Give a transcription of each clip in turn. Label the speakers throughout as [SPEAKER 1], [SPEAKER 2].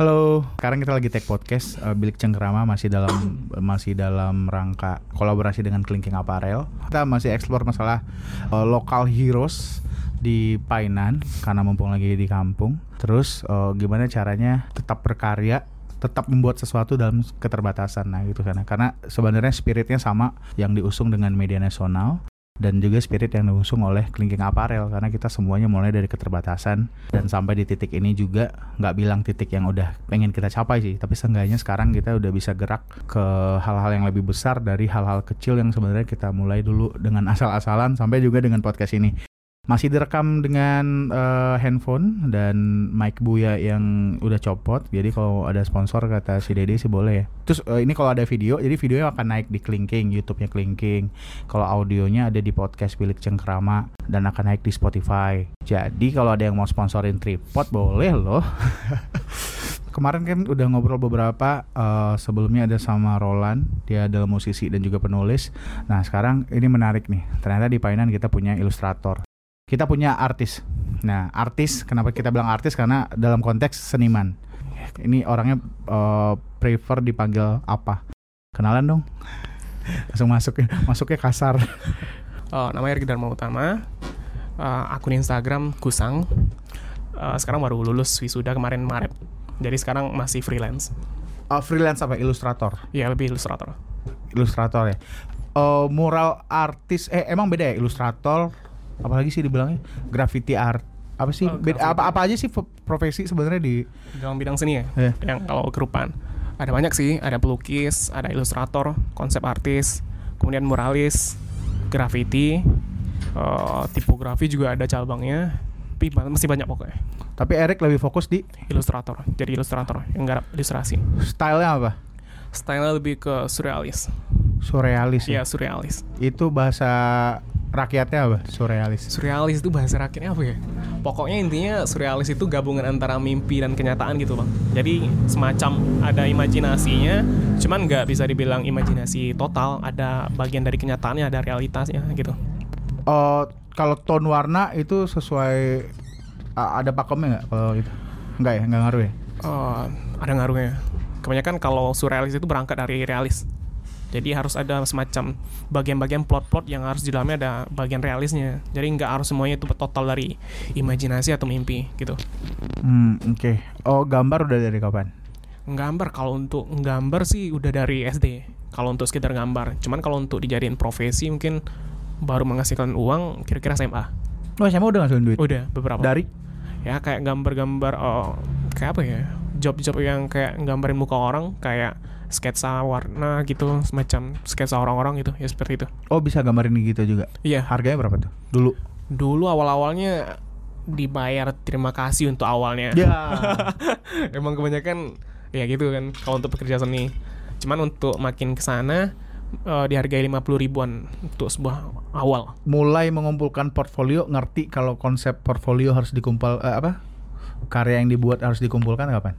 [SPEAKER 1] Halo, sekarang kita lagi take podcast uh, Bilik Cengkerama masih dalam masih dalam rangka kolaborasi dengan Kelingking Apparel. Kita masih explore masalah uh, local heroes di Painan karena mumpung lagi di kampung. Terus uh, gimana caranya tetap berkarya tetap membuat sesuatu dalam keterbatasan nah gitu kan karena sebenarnya spiritnya sama yang diusung dengan media nasional dan juga spirit yang diusung oleh Kelingking Apparel karena kita semuanya mulai dari keterbatasan. Dan sampai di titik ini juga nggak bilang titik yang udah pengen kita capai sih tapi seenggaknya sekarang kita udah bisa gerak ke hal-hal yang lebih besar dari hal-hal kecil yang sebenarnya kita mulai dulu dengan asal-asalan sampai juga dengan podcast ini masih direkam dengan uh, handphone dan mic Buya yang udah copot. Jadi kalau ada sponsor kata si Dede sih boleh ya. Terus uh, ini kalau ada video, jadi videonya akan naik di Klingking, YouTube-nya Klingking. Kalau audionya ada di podcast Bilik Cengkrama dan akan naik di Spotify. Jadi kalau ada yang mau sponsorin tripod boleh loh. Kemarin kan udah ngobrol beberapa uh, sebelumnya ada sama Roland, dia adalah musisi dan juga penulis. Nah, sekarang ini menarik nih. Ternyata di Painan kita punya ilustrator kita punya artis. Nah, artis kenapa kita bilang artis karena dalam konteks seniman. Ini orangnya uh, prefer dipanggil apa? Kenalan dong. Langsung masuk ya, masuknya kasar.
[SPEAKER 2] Uh, namanya Ergi Dharma Utama. Uh, akun Instagram Kusang. Uh, sekarang baru lulus wisuda kemarin Maret. Jadi sekarang masih freelance.
[SPEAKER 1] Uh, freelance apa? Ilustrator?
[SPEAKER 2] Iya, lebih ilustrator.
[SPEAKER 1] Ilustrator ya. Uh, mural artis eh emang beda ya ilustrator apalagi sih dibilangnya? Graffiti art. Apa sih? Oh, beda, apa apa aja sih profesi sebenarnya di
[SPEAKER 2] dalam bidang seni ya? Yeah. yang kalau kerupan. Ada banyak sih. Ada pelukis ada ilustrator konsep artis kemudian muralis graffiti uh, tipografi juga ada cabangnya. Tapi masih banyak pokoknya.
[SPEAKER 1] Tapi Erik lebih fokus di
[SPEAKER 2] ilustrator. Jadi ilustrator yang garap ilustrasi.
[SPEAKER 1] Stylenya apa?
[SPEAKER 2] Stylenya lebih ke surrealis.
[SPEAKER 1] Surrealis
[SPEAKER 2] ya, ya surrealis.
[SPEAKER 1] Itu bahasa rakyatnya apa? Surrealis.
[SPEAKER 2] Surrealis itu bahasa rakyatnya apa ya? Pokoknya intinya surrealis itu gabungan antara mimpi dan kenyataan gitu bang. Jadi semacam ada imajinasinya, cuman nggak bisa dibilang imajinasi total. Ada bagian dari kenyataannya, ada realitasnya gitu.
[SPEAKER 1] Oh, kalau tone warna itu sesuai ada pakemnya nggak kalau itu? Nggak ya, nggak ngaruh ya?
[SPEAKER 2] Oh, ada ngaruhnya. Kebanyakan kalau surrealis itu berangkat dari realis jadi harus ada semacam bagian-bagian plot-plot yang harus di dalamnya ada bagian realisnya. Jadi nggak harus semuanya itu total dari imajinasi atau mimpi gitu.
[SPEAKER 1] Hmm, oke. Okay. Oh, gambar udah dari kapan?
[SPEAKER 2] Gambar kalau untuk gambar sih udah dari SD. Kalau untuk sekitar gambar. Cuman kalau untuk dijadiin profesi mungkin baru menghasilkan uang kira-kira SMA.
[SPEAKER 1] Oh, SMA udah ngasihin duit?
[SPEAKER 2] Udah, beberapa.
[SPEAKER 1] Dari?
[SPEAKER 2] Ya kayak gambar-gambar oh kayak apa ya? Job-job yang kayak gambarin muka orang kayak sketsa warna gitu semacam sketsa orang-orang gitu ya seperti itu.
[SPEAKER 1] Oh bisa gambarin gitu juga?
[SPEAKER 2] Iya.
[SPEAKER 1] Harganya berapa tuh? Dulu?
[SPEAKER 2] Dulu awal-awalnya dibayar terima kasih untuk awalnya.
[SPEAKER 1] Ya.
[SPEAKER 2] Emang kebanyakan ya gitu kan kalau untuk pekerja seni. Cuman untuk makin ke sana uh, dihargai lima puluh ribuan untuk sebuah awal.
[SPEAKER 1] Mulai mengumpulkan portfolio ngerti kalau konsep portfolio harus dikumpul uh, apa? Karya yang dibuat harus dikumpulkan kapan?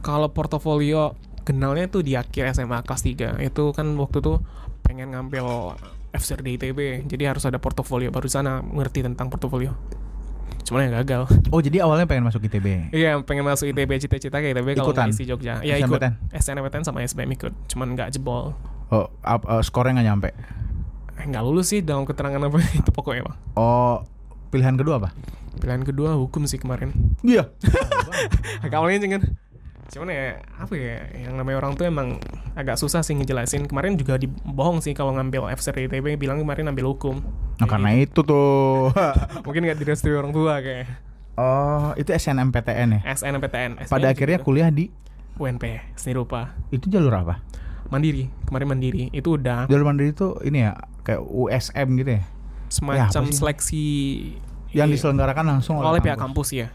[SPEAKER 2] Kalau portofolio kenalnya tuh di akhir SMA kelas 3 itu kan waktu tuh pengen ngambil FSR di ITB jadi harus ada portofolio baru sana ngerti tentang portofolio. Cuman ya gagal.
[SPEAKER 1] Oh jadi awalnya pengen masuk ITB
[SPEAKER 2] iya pengen masuk ITB cita-cita kayak ITB kalau isi Jogja. Ya ikut SNMPTN sama SBM ikut cuman nggak jebol.
[SPEAKER 1] Oh up, uh, skornya nggak nyampe?
[SPEAKER 2] Eh, nggak lulus sih dalam keterangan apa itu pokoknya bang
[SPEAKER 1] oh pilihan kedua apa?
[SPEAKER 2] Pilihan kedua hukum sih kemarin.
[SPEAKER 1] Iya.
[SPEAKER 2] Awalnya jangan cuman ya apa ya yang namanya orang tuh emang agak susah sih ngejelasin. Kemarin juga dibohong sih kalau ngambil FSR ITB bilang kemarin ambil hukum.
[SPEAKER 1] Nah, karena itu tuh.
[SPEAKER 2] mungkin nggak direstui orang tua kayak.
[SPEAKER 1] Oh itu SNMPTN ya?
[SPEAKER 2] SNMPTN
[SPEAKER 1] pada akhirnya kuliah di?
[SPEAKER 2] UNP seni rupa.
[SPEAKER 1] Itu jalur apa?
[SPEAKER 2] Mandiri kemarin mandiri. Itu udah
[SPEAKER 1] jalur mandiri itu ini ya kayak USM gitu ya?
[SPEAKER 2] Semacam ya, seleksi
[SPEAKER 1] yang iya. diselenggarakan langsung
[SPEAKER 2] oleh, oleh pihak kampus ya?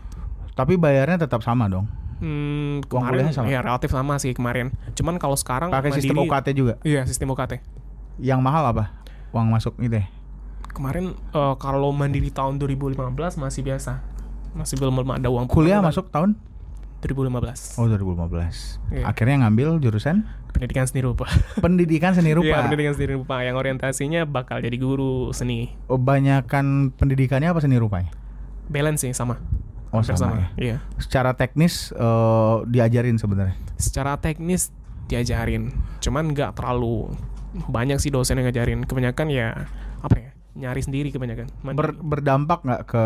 [SPEAKER 1] Tapi bayarnya tetap sama dong
[SPEAKER 2] Hmm, kemarin sama. ya relatif sama sih kemarin. Cuman kalau sekarang
[SPEAKER 1] pakai sistem UKT juga.
[SPEAKER 2] Iya, sistem UKT.
[SPEAKER 1] Yang mahal apa? Uang masuk itu ya?
[SPEAKER 2] Kemarin uh, kalau mandiri tahun 2015 masih biasa. Masih belum belum ada uang.
[SPEAKER 1] Kuliah masuk tahun
[SPEAKER 2] 2015.
[SPEAKER 1] Oh, 2015. Iya. Akhirnya ngambil jurusan
[SPEAKER 2] pendidikan seni rupa.
[SPEAKER 1] pendidikan seni rupa.
[SPEAKER 2] Iya, pendidikan seni rupa yang orientasinya bakal jadi guru seni.
[SPEAKER 1] Oh, banyakan pendidikannya apa seni rupanya?
[SPEAKER 2] Balance sih sama.
[SPEAKER 1] Oh,
[SPEAKER 2] Hampir
[SPEAKER 1] sama ya.
[SPEAKER 2] Iya.
[SPEAKER 1] Secara teknis eh, diajarin sebenarnya.
[SPEAKER 2] Secara teknis diajarin, cuman nggak terlalu banyak sih dosen yang ngajarin. Kebanyakan ya apa ya? Nyari sendiri kebanyakan.
[SPEAKER 1] Ber- berdampak nggak ke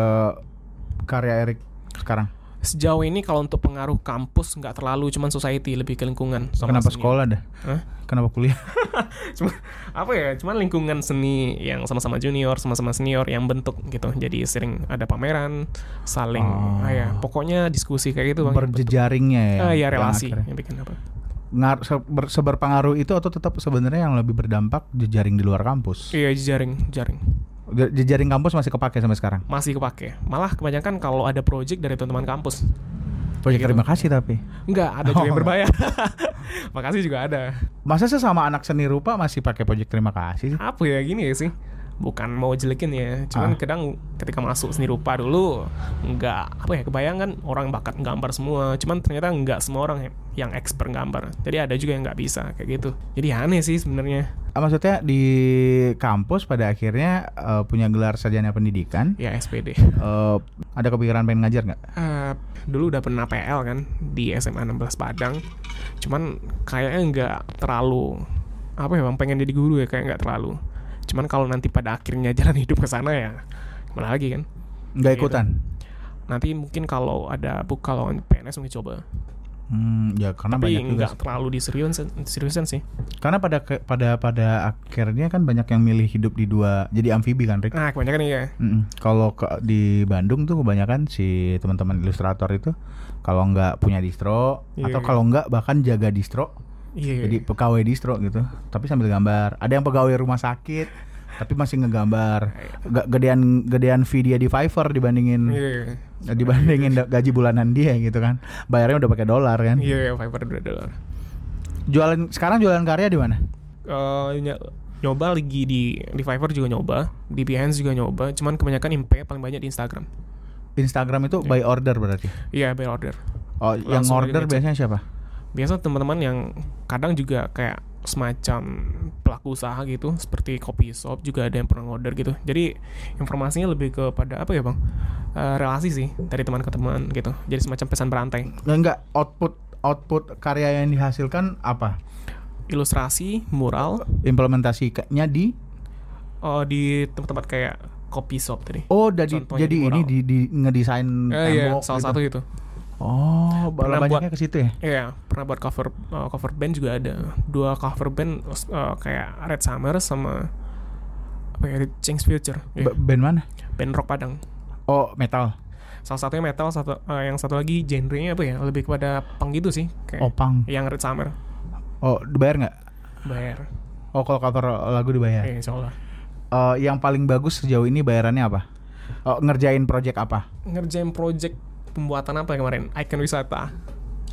[SPEAKER 1] karya Erik sekarang?
[SPEAKER 2] Sejauh ini kalau untuk pengaruh kampus nggak terlalu, cuman society lebih ke lingkungan. sama
[SPEAKER 1] Kenapa
[SPEAKER 2] seni.
[SPEAKER 1] sekolah dah?
[SPEAKER 2] Hah?
[SPEAKER 1] Kenapa kuliah?
[SPEAKER 2] Cuma apa ya? Cuman lingkungan seni yang sama-sama junior, sama-sama senior yang bentuk gitu. Jadi sering ada pameran, saling,
[SPEAKER 1] Oh.
[SPEAKER 2] ah ya, pokoknya diskusi kayak gitu bang.
[SPEAKER 1] Berjejaringnya ya.
[SPEAKER 2] Ah ya
[SPEAKER 1] yang
[SPEAKER 2] relasi
[SPEAKER 1] akhirnya.
[SPEAKER 2] yang bikin apa?
[SPEAKER 1] Ngar- seber- seberpengaruh itu atau tetap sebenarnya yang lebih berdampak jejaring di luar kampus?
[SPEAKER 2] Iya jaring, jaring.
[SPEAKER 1] Je- Jejaring kampus masih kepake sampai sekarang.
[SPEAKER 2] Masih kepake. Malah kebanyakan kalau ada project dari teman-teman kampus.
[SPEAKER 1] Proyek
[SPEAKER 2] Gitu.
[SPEAKER 1] terima kasih tapi.
[SPEAKER 2] Enggak, ada juga yang
[SPEAKER 1] Oh.
[SPEAKER 2] berbayar. Makasih juga ada.
[SPEAKER 1] Masa sesama anak seni rupa masih pakai proyek terima kasih? sih?
[SPEAKER 2] Apa ya gini ya sih? Bukan mau jelekin ya, cuman
[SPEAKER 1] Ah.
[SPEAKER 2] kadang ketika masuk seni rupa dulu enggak apa ya kebayangan orang bakat gambar semua, cuman ternyata enggak semua orang yang- expert gambar. Jadi ada juga yang nggak bisa kayak gitu. Jadi aneh sih sebenarnya.
[SPEAKER 1] Ah, Maksudnya di kampus pada akhirnya eh, punya gelar sarjana pendidikan.
[SPEAKER 2] Ya SPD.
[SPEAKER 1] eh, ada kepikiran pengen ngajar nggak?
[SPEAKER 2] Eh, dulu udah pernah PL kan di SMA 16 Padang. Cuman kayaknya nggak terlalu apa ya bang pengen jadi guru ya kayak nggak terlalu. Cuman kalau nanti pada akhirnya jalan hidup ke sana ya gimana lagi kan.
[SPEAKER 1] Nggak
[SPEAKER 2] Gitu.
[SPEAKER 1] ikutan?
[SPEAKER 2] Nanti mungkin kalau ada buka lowongan PNS mungkin coba.
[SPEAKER 1] Hmm, ya karena
[SPEAKER 2] Tapi
[SPEAKER 1] banyak juga.
[SPEAKER 2] nggak terlalu diseriusan sih.
[SPEAKER 1] Karena pada pada pada akhirnya kan banyak yang milih hidup di dua jadi amfibi kan, Rick?
[SPEAKER 2] Nah kebanyakan iya.
[SPEAKER 1] Mm-mm. Kalau ke- di Bandung tuh kebanyakan si teman-teman ilustrator itu kalau nggak punya distro
[SPEAKER 2] Iya,
[SPEAKER 1] atau
[SPEAKER 2] iya.
[SPEAKER 1] kalau nggak bahkan jaga distro,
[SPEAKER 2] Iya.
[SPEAKER 1] jadi pegawai distro gitu. Tapi sambil gambar. Ada yang pegawai rumah sakit tapi masih ngegambar. Ga- gedean gedean fee dia di Fiverr dibandingin
[SPEAKER 2] Iya.
[SPEAKER 1] dibandingin da- gaji bulanan dia gitu kan. Bayarnya udah pakai dolar kan.
[SPEAKER 2] Iya, Fiverr dua dolar.
[SPEAKER 1] Jualan sekarang jualan karya di mana?
[SPEAKER 2] Ny- nyoba lagi di di Fiverr juga nyoba, di Behance juga nyoba, cuman kebanyakan impact paling banyak di Instagram.
[SPEAKER 1] Instagram itu by order berarti.
[SPEAKER 2] Iya, by order.
[SPEAKER 1] Oh, yang
[SPEAKER 2] Langsung
[SPEAKER 1] order
[SPEAKER 2] aja ngecek.
[SPEAKER 1] biasanya siapa?
[SPEAKER 2] Biasa teman-teman yang kadang juga kayak semacam pelaku usaha gitu, seperti coffee shop juga ada yang pernah order gitu. Jadi informasinya lebih kepada apa ya bang? Eh, relasi sih dari teman ke teman gitu. Jadi semacam pesan berantai.
[SPEAKER 1] Nggak, enggak output output karya yang dihasilkan apa?
[SPEAKER 2] Ilustrasi, mural,
[SPEAKER 1] Implementasinya di
[SPEAKER 2] oh di tempat-tempat kayak coffee shop tadi.
[SPEAKER 1] Oh, jadi jadi
[SPEAKER 2] di
[SPEAKER 1] ini di, di ngedesain
[SPEAKER 2] Eh, iya,
[SPEAKER 1] tembok
[SPEAKER 2] salah
[SPEAKER 1] gitu.
[SPEAKER 2] satu itu.
[SPEAKER 1] Oh,
[SPEAKER 2] Pernah
[SPEAKER 1] banyaknya ke situ ya?
[SPEAKER 2] Iya, pernah buat cover uh, cover band juga ada. Dua cover band uh, kayak Red Summer sama apa ya, Change Future.
[SPEAKER 1] B- Band mana?
[SPEAKER 2] band rock Padang.
[SPEAKER 1] Oh, metal.
[SPEAKER 2] Salah satunya metal, satu uh, yang satu lagi genrenya apa ya? Lebih kepada punk gitu sih, kayak
[SPEAKER 1] Opang.
[SPEAKER 2] yang Red Summer.
[SPEAKER 1] Oh, dibayar nggak?
[SPEAKER 2] Bayar.
[SPEAKER 1] Oh, kalau cover lagu dibayar.
[SPEAKER 2] Iya, insya Allah.
[SPEAKER 1] Eh, yang paling bagus sejauh ini bayarannya apa? Oh, ngerjain project apa?
[SPEAKER 2] Ngerjain project pembuatan apa kemarin? Icon wisata.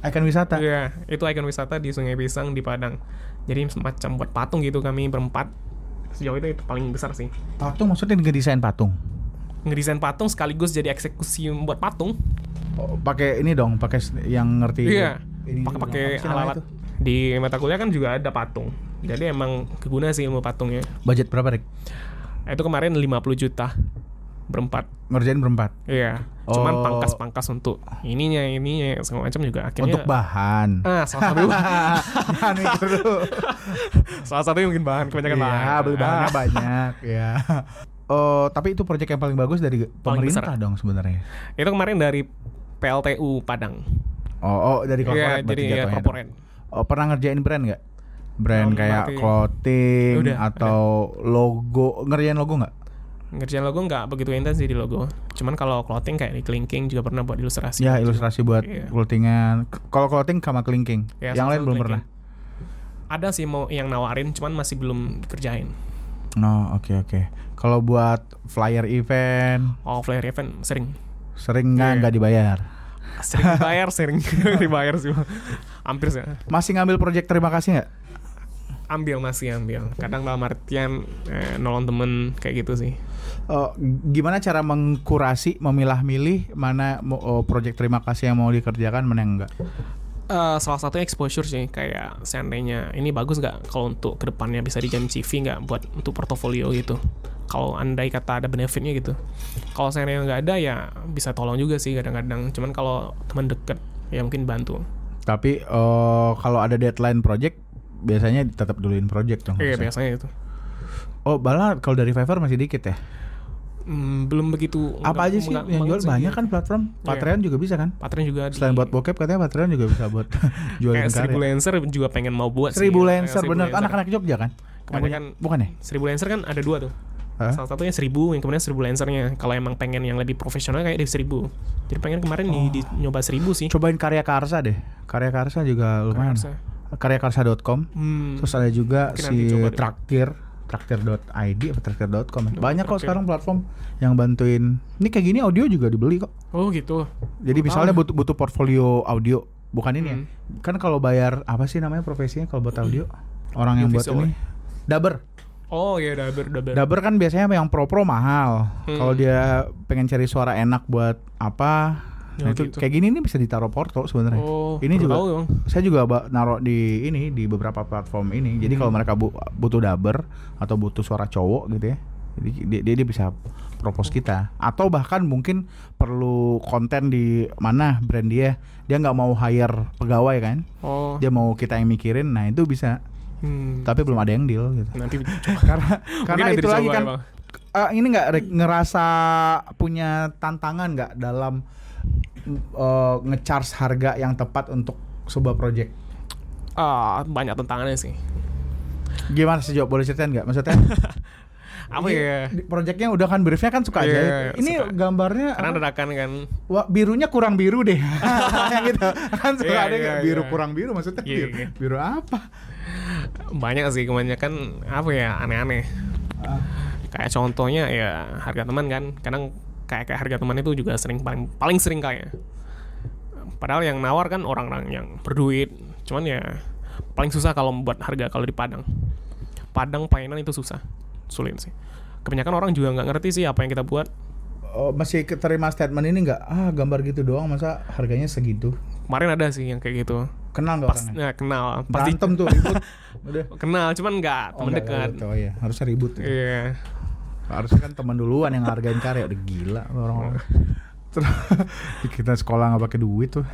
[SPEAKER 1] Icon wisata.
[SPEAKER 2] Iya, itu icon wisata di Sungai Pisang di Padang. Jadi semacam buat patung gitu kami berempat. Sejauh itu itu paling besar sih.
[SPEAKER 1] Patung maksudnya ngedesain patung.
[SPEAKER 2] ngedesain patung sekaligus jadi eksekusi buat patung.
[SPEAKER 1] Oh, pakai ini dong, pakai yang ngerti.
[SPEAKER 2] Iya.
[SPEAKER 1] ini
[SPEAKER 2] Pakai
[SPEAKER 1] dong.
[SPEAKER 2] pakai
[SPEAKER 1] Apa sih namanya
[SPEAKER 2] alat. Di mata kuliah kan juga ada patung. Jadi emang keguna sih ilmu patungnya.
[SPEAKER 1] Budget berapa?
[SPEAKER 2] Nah, itu kemarin 50 juta berempat.
[SPEAKER 1] Ngerjain berempat.
[SPEAKER 2] Iya. Cuman
[SPEAKER 1] Oh.
[SPEAKER 2] pangkas-pangkas untuk ininya ininya segala macam juga akhirnya
[SPEAKER 1] Untuk bahan.
[SPEAKER 2] Ah, salah satu
[SPEAKER 1] mikir dulu.
[SPEAKER 2] salah satu mungkin bahan kebanyakan bahan.
[SPEAKER 1] Iya, beli bahannya
[SPEAKER 2] Ah.
[SPEAKER 1] banyak ya. Oh, tapi itu proyek yang paling bagus dari pemerintah
[SPEAKER 2] besar.
[SPEAKER 1] dong sebenarnya.
[SPEAKER 2] Itu kemarin dari PLTU Padang.
[SPEAKER 1] Oh, oh dari
[SPEAKER 2] Iya,
[SPEAKER 1] corporate
[SPEAKER 2] jadi
[SPEAKER 1] berarti
[SPEAKER 2] ya
[SPEAKER 1] dong. Oh, pernah ngerjain brand nggak? Brand
[SPEAKER 2] Oh,
[SPEAKER 1] kayak clothing
[SPEAKER 2] Udah,
[SPEAKER 1] atau logo, ngerjain logo nggak?
[SPEAKER 2] Ngerjain logo nggak begitu intens sih di logo. Cuman kalau clothing kayak di Clinking juga pernah buat ilustrasi.
[SPEAKER 1] Ya, ilustrasi buat
[SPEAKER 2] Iya.
[SPEAKER 1] clothingan. Kalau clothing sama kelingking.
[SPEAKER 2] Ya,
[SPEAKER 1] yang lain belum pernah.
[SPEAKER 2] Clinking. Ada sih mau yang nawarin, cuman masih belum kerjain.
[SPEAKER 1] Oh, oke oke. Kalau buat flyer event
[SPEAKER 2] Oh, flyer event sering.
[SPEAKER 1] sering nggak nggak dibayar.
[SPEAKER 2] Sering dibayar, sering dibayar sih. Hampir sih.
[SPEAKER 1] Masih ngambil proyek terima kasih nggak?
[SPEAKER 2] Ambil masih ambil. Kadang dalam artian eh, nolong temen kayak gitu sih.
[SPEAKER 1] Oh, gimana cara mengkurasi, memilah-milih mana mau oh, proyek terima kasih yang mau dikerjakan, mana yang enggak?
[SPEAKER 2] Eh, salah satu exposure sih kayak seandainya ini bagus nggak kalau untuk ke depannya bisa dijadiin CV nggak buat untuk portofolio gitu kalau andai kata ada benefitnya gitu kalau yang nggak ada ya bisa tolong juga sih kadang-kadang cuman kalau teman deket ya mungkin bantu
[SPEAKER 1] Tapi eh, kalau ada deadline project biasanya tetap duluin project dong.
[SPEAKER 2] iya biasanya itu
[SPEAKER 1] Oh, malah kalau dari Fiverr masih dikit ya.
[SPEAKER 2] Hmm, belum begitu
[SPEAKER 1] Apa aja sih yang jual banyak kan platform.
[SPEAKER 2] Iya.
[SPEAKER 1] Patreon juga bisa kan?
[SPEAKER 2] Patreon juga di-
[SPEAKER 1] Selain buat bokep katanya Patreon juga bisa buat jualin
[SPEAKER 2] kayak seribu
[SPEAKER 1] karya.
[SPEAKER 2] lancer juga pengen mau buat.
[SPEAKER 1] Seribu Lancer bener anak-anak Jogja kan?
[SPEAKER 2] Kebanyakan-
[SPEAKER 1] bukan ya?
[SPEAKER 2] seribu lancer kan ada dua tuh
[SPEAKER 1] Hah?
[SPEAKER 2] salah satunya seribu yang kemudian seribu lancernya kalau emang pengen yang lebih profesional kayak di seribu jadi pengen kemarin
[SPEAKER 1] Oh.
[SPEAKER 2] di, di- nyoba seribu sih
[SPEAKER 1] Cobain karya Karsa deh. Karya Karsa juga lumayan.
[SPEAKER 2] Karsa.
[SPEAKER 1] Karyakarsa.com.
[SPEAKER 2] hmm.
[SPEAKER 1] Terus ada juga
[SPEAKER 2] Mungkin
[SPEAKER 1] si. Traktir, traktir.id atau traktir.com. ya. Banyak kok sekarang platform yang bantuin. Ini kayak gini audio juga dibeli kok.
[SPEAKER 2] oh gitu
[SPEAKER 1] Jadi misalnya butuh butuh portfolio audio, bukan ini ya.
[SPEAKER 2] Hmm.
[SPEAKER 1] Kan kalau bayar apa sih namanya profesinya kalau buat audio? Orang yang buat ini. Daber.
[SPEAKER 2] oh iya daber daber
[SPEAKER 1] Daber kan biasanya yang pro-pro mahal.
[SPEAKER 2] Hmm.
[SPEAKER 1] Kalau dia pengen cari suara enak buat apa? Nah, itu
[SPEAKER 2] gitu.
[SPEAKER 1] kayak gini nih bisa ditaruh porto sebenarnya.
[SPEAKER 2] oh
[SPEAKER 1] ini juga
[SPEAKER 2] tahu
[SPEAKER 1] saya juga naruh di ini di beberapa platform ini. Jadi kalau
[SPEAKER 2] Hmm.
[SPEAKER 1] mereka bu- butuh daber atau butuh suara cowok gitu ya. Jadi dia, dia, dia bisa propose kita atau bahkan mungkin perlu konten di mana brand dia. Dia nggak mau hire pegawai kan.
[SPEAKER 2] oh
[SPEAKER 1] Dia mau kita yang mikirin. Nah, itu bisa.
[SPEAKER 2] hmm.
[SPEAKER 1] Tapi belum ada yang deal gitu.
[SPEAKER 2] nanti
[SPEAKER 1] karena karena
[SPEAKER 2] nanti
[SPEAKER 1] itu lagi kan
[SPEAKER 2] ya,
[SPEAKER 1] eh, ini nggak ngerasa punya tantangan nggak dalam eh, ngecharge harga yang tepat untuk sebuah project?
[SPEAKER 2] ah banyak tantangannya sih
[SPEAKER 1] Gimana sih Jok? Boleh ceritain nggak? Maksudnya
[SPEAKER 2] apa ya
[SPEAKER 1] Projectnya udah kan briefnya kan suka
[SPEAKER 2] Iya,
[SPEAKER 1] aja.
[SPEAKER 2] iya,
[SPEAKER 1] Ini
[SPEAKER 2] suka.
[SPEAKER 1] gambarnya
[SPEAKER 2] karena dadakan kan
[SPEAKER 1] Wah, birunya kurang biru deh. gitu. Kan suka
[SPEAKER 2] Iya,
[SPEAKER 1] ada
[SPEAKER 2] iya,
[SPEAKER 1] nggak biru
[SPEAKER 2] iya.
[SPEAKER 1] kurang biru maksudnya
[SPEAKER 2] Iya,
[SPEAKER 1] biru,
[SPEAKER 2] iya.
[SPEAKER 1] biru apa?
[SPEAKER 2] banyak sih kebanyakan apa ya aneh-aneh
[SPEAKER 1] Ah,
[SPEAKER 2] kayak contohnya ya harga teman kan kadang kayak kayak harga teman itu juga sering paling paling sering kayak padahal yang nawar kan orang-orang yang berduit cuman ya paling susah kalau membuat harga kalau di Padang Padang painan itu susah sulit sih kebanyakan orang juga nggak ngerti sih apa yang kita buat
[SPEAKER 1] oh, masih keterima statement ini nggak? Ah, gambar gitu doang masa harganya segitu?
[SPEAKER 2] kemarin ada sih yang kayak gitu
[SPEAKER 1] Kenal nggak
[SPEAKER 2] pas
[SPEAKER 1] orangnya?
[SPEAKER 2] ya, kenal pasti
[SPEAKER 1] Berantem tuh ribut. Udah.
[SPEAKER 2] kenal cuman nggak
[SPEAKER 1] Oh,
[SPEAKER 2] temen
[SPEAKER 1] nggak
[SPEAKER 2] dekat.
[SPEAKER 1] Oh iya, harusnya ribut. ya.
[SPEAKER 2] iya
[SPEAKER 1] Harusnya kan teman duluan yang hargain karya udah gila orang-orang. Terus kita sekolah nggak pakai duit tuh.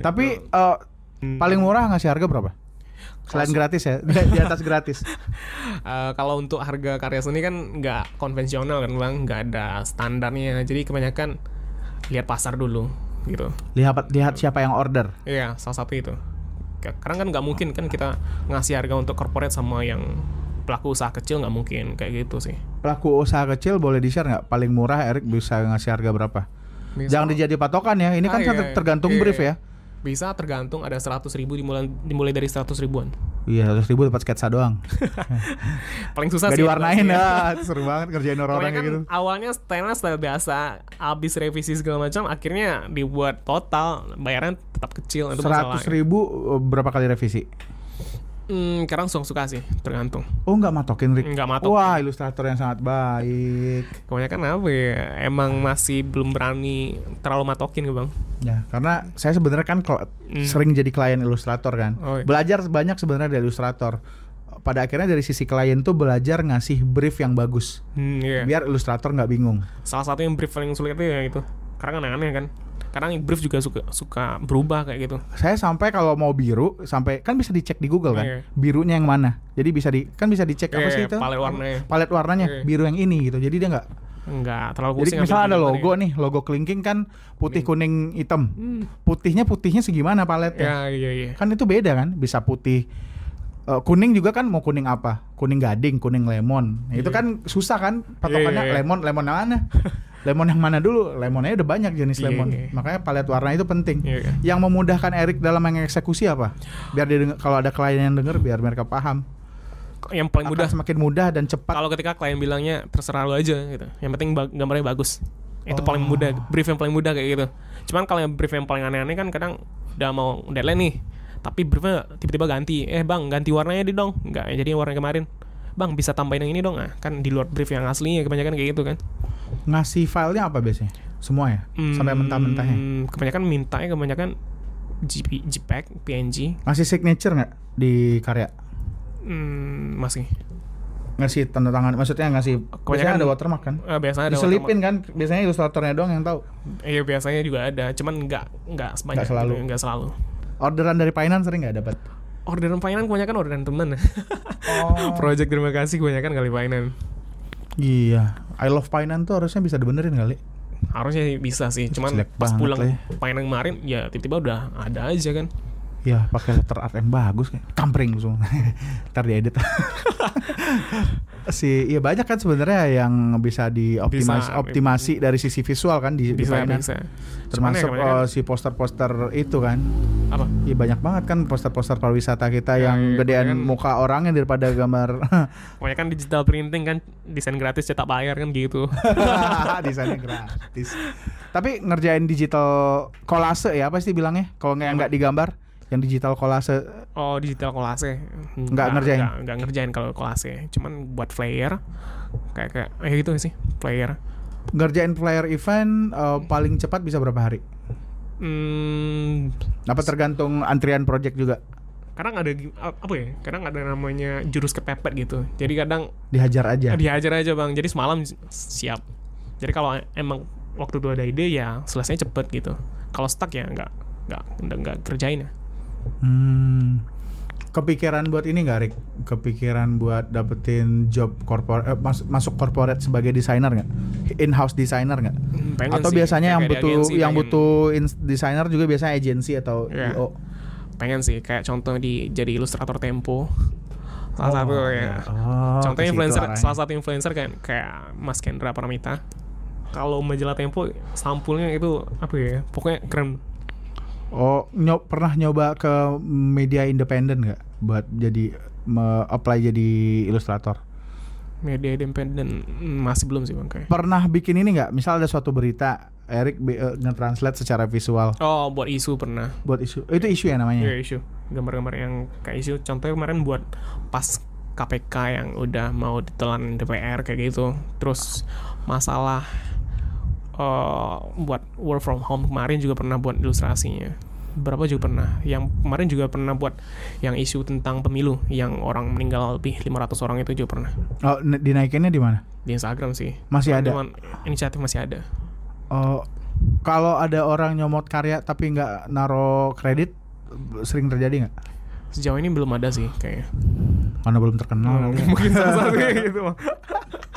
[SPEAKER 1] Tapi eh, paling murah ngasih harga berapa? Selain gratis ya, di atas gratis.
[SPEAKER 2] Eh, kalau untuk harga karya seni kan nggak konvensional kan bang, nggak ada standarnya. Jadi kebanyakan lihat pasar dulu gitu.
[SPEAKER 1] Lihat lihat siapa yang order.
[SPEAKER 2] Iya, salah satu itu. Ka- Karena kan nggak mungkin kan kita ngasih harga untuk corporate sama yang pelaku usaha kecil nggak mungkin kayak gitu sih.
[SPEAKER 1] Pelaku usaha kecil boleh di share nggak? Paling murah Erik bisa ngasih harga berapa?
[SPEAKER 2] Misal-
[SPEAKER 1] Jangan dijadi patokan ya. Ini kan
[SPEAKER 2] Ah,
[SPEAKER 1] ter-
[SPEAKER 2] iya.
[SPEAKER 1] tergantung
[SPEAKER 2] Iya,
[SPEAKER 1] brief
[SPEAKER 2] iya.
[SPEAKER 1] ya.
[SPEAKER 2] Bisa tergantung ada 100 ribu dimulai dimulai dari 100 ribuan.
[SPEAKER 1] Iya, seratus ribu dapat sketsa doang.
[SPEAKER 2] Paling susah
[SPEAKER 1] Gak
[SPEAKER 2] sih.
[SPEAKER 1] diwarnain ya. Seru banget kerjain orang-orang
[SPEAKER 2] kan
[SPEAKER 1] gitu.
[SPEAKER 2] awalnya style biasa, habis revisi segala macam, akhirnya dibuat total bayaran tetap kecil itu
[SPEAKER 1] Seratus ribu eh, berapa kali revisi?
[SPEAKER 2] Hmm, sekarang suka-suka sih, tergantung.
[SPEAKER 1] Oh nggak matokin Rick?
[SPEAKER 2] Nggak matok.
[SPEAKER 1] Wah ilustrator yang sangat baik.
[SPEAKER 2] Kebanyakan apa ya? Emang masih belum berani terlalu matokin gue bang.
[SPEAKER 1] Ya karena saya sebenarnya kan
[SPEAKER 2] Hmm.
[SPEAKER 1] sering jadi klien ilustrator kan.
[SPEAKER 2] Oh, iya.
[SPEAKER 1] Belajar banyak sebenarnya dari ilustrator. Pada akhirnya dari sisi klien tuh belajar ngasih brief yang bagus.
[SPEAKER 2] Hmm, iya.
[SPEAKER 1] Biar ilustrator nggak bingung.
[SPEAKER 2] Salah satu yang brief paling sulit itu ya itu. Karena kan aneh-aneh kan. Kadang brief juga suka suka berubah kayak gitu.
[SPEAKER 1] Saya sampai kalau mau biru sampai kan bisa dicek di Google kan.
[SPEAKER 2] Iya.
[SPEAKER 1] Birunya yang mana. Jadi bisa di kan bisa dicek apa
[SPEAKER 2] Iya,
[SPEAKER 1] sih itu?
[SPEAKER 2] palet warnanya.
[SPEAKER 1] Palet warnanya
[SPEAKER 2] Iya.
[SPEAKER 1] biru yang ini gitu. Jadi dia nggak
[SPEAKER 2] Enggak terlalu
[SPEAKER 1] Jadi
[SPEAKER 2] pusing.
[SPEAKER 1] misalnya ada logo nih, logo kelingking kan putih kuning hitam.
[SPEAKER 2] Hmm.
[SPEAKER 1] Putihnya putihnya segimana paletnya?
[SPEAKER 2] Ya, iya iya.
[SPEAKER 1] Kan itu beda kan? Bisa putih eh, kuning juga kan mau kuning apa? Kuning gading, kuning lemon. Nah, Itu
[SPEAKER 2] Iya.
[SPEAKER 1] kan susah kan patokannya
[SPEAKER 2] Iya, iya, iya.
[SPEAKER 1] lemon lemon mana? lemon yang mana dulu? Lemonnya udah banyak jenis
[SPEAKER 2] Iya,
[SPEAKER 1] lemon.
[SPEAKER 2] iya.
[SPEAKER 1] Makanya palet warna itu penting.
[SPEAKER 2] Iya, iya.
[SPEAKER 1] Yang memudahkan Erik dalam mengeksekusi apa? Biar dia kalau ada klien yang denger biar mereka paham.
[SPEAKER 2] Yang paling mudah
[SPEAKER 1] semakin mudah dan cepat.
[SPEAKER 2] kalau ketika klien bilangnya terserah lu aja gitu. Yang penting ba- gambarnya bagus. Itu paling
[SPEAKER 1] Oh.
[SPEAKER 2] mudah, brief yang paling mudah kayak gitu. Cuman kalau yang brief yang paling aneh-aneh kan kadang udah mau deadline nih, tapi briefnya tiba-tiba ganti. Eh bang, ganti warnanya di dong. Enggak, jadi warna kemarin. Bang bisa tambahin yang ini dong. Ah, kan di luar brief yang aslinya kebanyakan kayak gitu kan.
[SPEAKER 1] Ngasih filenya apa biasanya? Semua ya? Sampai
[SPEAKER 2] Hmm,
[SPEAKER 1] mentah-mentahnya?
[SPEAKER 2] Kebanyakan mintanya kebanyakan GP, JPEG, PNG,
[SPEAKER 1] Ngasih signature nggak di karya?
[SPEAKER 2] hmm, masih.
[SPEAKER 1] ngasih tanda tangan maksudnya ngasih biasanya
[SPEAKER 2] Kebanyakan-
[SPEAKER 1] ada watermark kan
[SPEAKER 2] Eh, biasanya ada
[SPEAKER 1] diselipin kan biasanya ilustratornya doang yang tahu
[SPEAKER 2] watermark. Iya biasanya juga ada, cuman nggak nggak sebanyak
[SPEAKER 1] Nggak selalu.
[SPEAKER 2] gitu, nggak selalu.
[SPEAKER 1] orderan dari Painan sering nggak dapat
[SPEAKER 2] Orderan finance kebanyakan orderan temen.
[SPEAKER 1] oh
[SPEAKER 2] Project terima kasih kebanyakan kali finance.
[SPEAKER 1] Iya I love Painan tuh harusnya bisa dibenerin kali
[SPEAKER 2] Harusnya bisa sih, cuman
[SPEAKER 1] Jelek
[SPEAKER 2] pas pulang
[SPEAKER 1] ya.
[SPEAKER 2] finance kemarin ya tiba-tiba udah ada aja kan.
[SPEAKER 1] Ya pakai letter art yang bagus kayak kampring semua ntar diedit si iya banyak kan sebenarnya yang bisa dioptimas
[SPEAKER 2] Bisa.
[SPEAKER 1] optimasi dari sisi visual kan di, di
[SPEAKER 2] Bisa
[SPEAKER 1] Painan.
[SPEAKER 2] bisa. Ya
[SPEAKER 1] termasuk
[SPEAKER 2] kebanyakan-
[SPEAKER 1] eh, si poster-poster itu kan
[SPEAKER 2] apa?
[SPEAKER 1] Iya banyak banget kan poster-poster pariwisata kita
[SPEAKER 2] Ya,
[SPEAKER 1] yang
[SPEAKER 2] iya,
[SPEAKER 1] gedean
[SPEAKER 2] kebanyakan-
[SPEAKER 1] muka orangnya daripada gambar
[SPEAKER 2] Kebanyakan digital printing kan desain gratis cetak bayar kan gitu.
[SPEAKER 1] desainnya gratis. Tapi ngerjain digital kolase ya apa sih bilangnya? Kalau nggak nggak digambar, yang digital kolase.
[SPEAKER 2] Oh digital kolase.
[SPEAKER 1] Nggak ngerjain?
[SPEAKER 2] nggak, nggak ngerjain kalau kolase. Cuman buat flyer Kayak kayak ya gitu sih Flyer
[SPEAKER 1] ngerjain flyer event eh, paling cepat bisa berapa hari?
[SPEAKER 2] hmm,
[SPEAKER 1] Apa tergantung antrian project juga?
[SPEAKER 2] Kadang ada Apa ya? Kadang ada namanya jurus kepepet gitu. Jadi kadang
[SPEAKER 1] Dihajar aja.
[SPEAKER 2] Dihajar aja bang. Jadi semalam siap. Jadi kalau emang Waktu itu ada ide ya Selesainya cepet gitu. Kalau stuck ya nggak nggak nggak, nggak kerjain ya
[SPEAKER 1] Hmm. Kepikiran buat ini nggak, Rik? Kepikiran buat dapetin job corporate, eh, mas- masuk corporate sebagai desainer nggak? In-house designer nggak?
[SPEAKER 2] Hmm,
[SPEAKER 1] Atau
[SPEAKER 2] sih.
[SPEAKER 1] biasanya yang butuh
[SPEAKER 2] agensi
[SPEAKER 1] yang
[SPEAKER 2] pengen.
[SPEAKER 1] butuh desainer juga biasanya agensi atau. IO.
[SPEAKER 2] pengen sih kayak contoh di jadi ilustrator Tempo salah
[SPEAKER 1] Oh,
[SPEAKER 2] satu ya
[SPEAKER 1] iya. Oh,
[SPEAKER 2] contohnya influencer salah satu influencer kayak kayak Mas Kendra Paramita kalau majalah Tempo sampulnya itu apa ya pokoknya keren
[SPEAKER 1] Oh, nyo- pernah nyoba ke media independen nggak buat jadi me- apply jadi ilustrator?
[SPEAKER 2] media independen hmm, masih belum sih bang kayak
[SPEAKER 1] Pernah bikin ini nggak? Misal ada suatu berita, Erik bi- eh, nge-translate secara visual
[SPEAKER 2] oh buat isu pernah
[SPEAKER 1] buat isu. Itu isu ya namanya.
[SPEAKER 2] Iya isu gambar-gambar yang kayak isu contohnya kemarin buat pas KPK yang udah mau ditelan DPR kayak gitu terus masalah eh, buat work from home kemarin juga pernah buat ilustrasinya berapa juga pernah yang kemarin juga pernah buat yang isu tentang pemilu yang orang meninggal lebih 500 orang itu juga pernah
[SPEAKER 1] Oh, dinaikinnya di mana?
[SPEAKER 2] di Instagram sih
[SPEAKER 1] Masih ada.
[SPEAKER 2] Cuman inisiatif masih ada
[SPEAKER 1] Oh, kalau ada orang nyomot karya tapi nggak naro kredit, sering terjadi nggak?
[SPEAKER 2] sejauh ini belum ada sih kayaknya
[SPEAKER 1] Karena belum terkenal. kali ya.
[SPEAKER 2] mungkin salah satunya gitu Bang.
[SPEAKER 1] Belum terkenal.